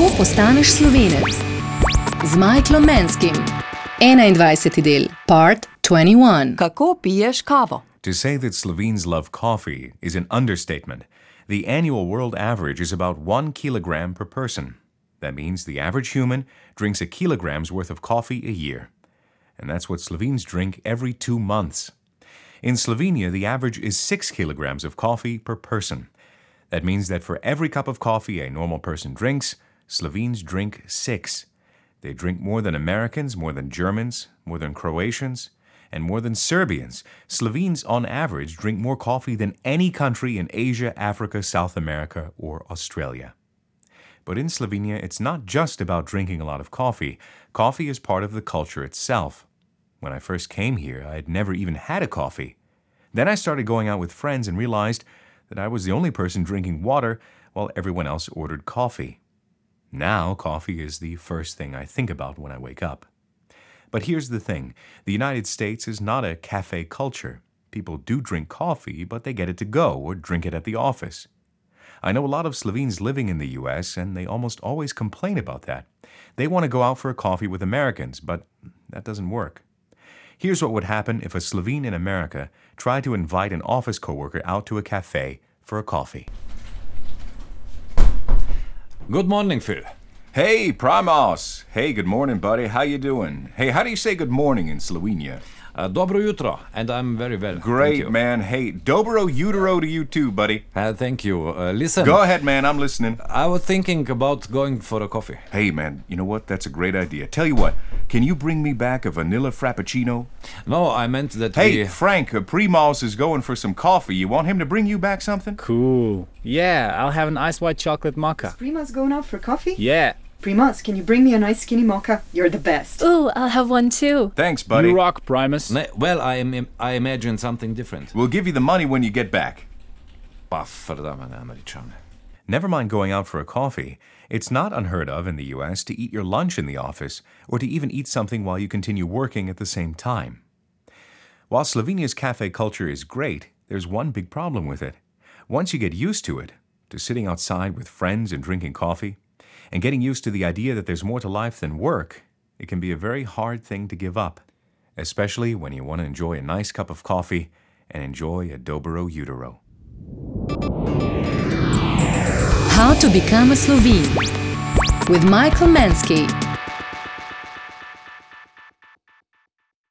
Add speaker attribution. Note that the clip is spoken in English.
Speaker 1: Kako postaneš slovenec? Z Michaelom Menskim. 21. del, part 21.
Speaker 2: Kako piješ kavo?
Speaker 3: To say that Slovenes love coffee is an understatement. The annual world average is about one kilogram per person. That means the average human drinks a kilogram's worth of coffee a year. And that's what Slovenes drink every two months. In Slovenia, the average is six kilograms of coffee per person. That means that for every cup of coffee a normal person drinks, Slovenes drink six. They drink more than Americans, more than Germans, more than Croatians, and more than Serbians. Slovenes, on average, drink more coffee than any country in Asia, Africa, South America, or Australia. But in Slovenia, it's not just about drinking a lot of coffee. Coffee is part of the culture itself. When I first came here, I had never even had a coffee. Then I started going out with friends and realized that I was the only person drinking water while everyone else ordered coffee. Now, coffee is the first thing I think about when I wake up. But here's the thing the United States is not a cafe culture. People do drink coffee, but they get it to go or drink it at the office. I know a lot of Slovenes living in the US, and they almost always complain about that. They want to go out for a coffee with Americans, but that doesn't work. Here's what would happen if a Slovene in America tried to invite an office coworker out to a cafe for a coffee.
Speaker 4: Good morning, Phil.
Speaker 3: Hey, Primos! Hey, good morning, buddy. How you doing? Hey, how do you say good morning in Slovenia?
Speaker 4: Uh, dobro jutro, and I'm very well.
Speaker 3: Great, man. Hey, dobro utero to you too, buddy.
Speaker 4: Uh, thank you. Uh, listen,
Speaker 3: Go ahead, man. I'm listening.
Speaker 4: I was thinking about going for a coffee.
Speaker 3: Hey, man, you know what? That's a great idea. Tell you what, can you bring me back a vanilla frappuccino?
Speaker 4: No, I meant that
Speaker 3: Hey,
Speaker 4: we...
Speaker 3: Frank, uh, Primos is going for some coffee. You want him to bring you back something?
Speaker 5: Cool. Yeah, I'll have an ice white chocolate mocha.
Speaker 6: Prima's going out for coffee?
Speaker 5: Yeah.
Speaker 6: Primas, can you bring me a nice skinny mocha? You're the best.
Speaker 7: Ooh, I'll have one too.
Speaker 3: Thanks, buddy.
Speaker 5: You rock, Primus.
Speaker 4: Ne- well, I, am, I imagine something different.
Speaker 3: We'll give you the money when you get back.
Speaker 4: Pa, verdamme Američane.
Speaker 3: Never mind going out for a coffee. It's not unheard of in the US to eat your lunch in the office or to even eat something while you continue working at the same time. While Slovenia's cafe culture is great, there's one big problem with it. Once you get used to it, to sitting outside with friends and drinking coffee, and getting used to the idea that there's more to life than work, it can be a very hard thing to give up, especially when you want to enjoy a nice cup of coffee and enjoy a dobro utero.
Speaker 1: How to become a Slovene. With Michael Manske.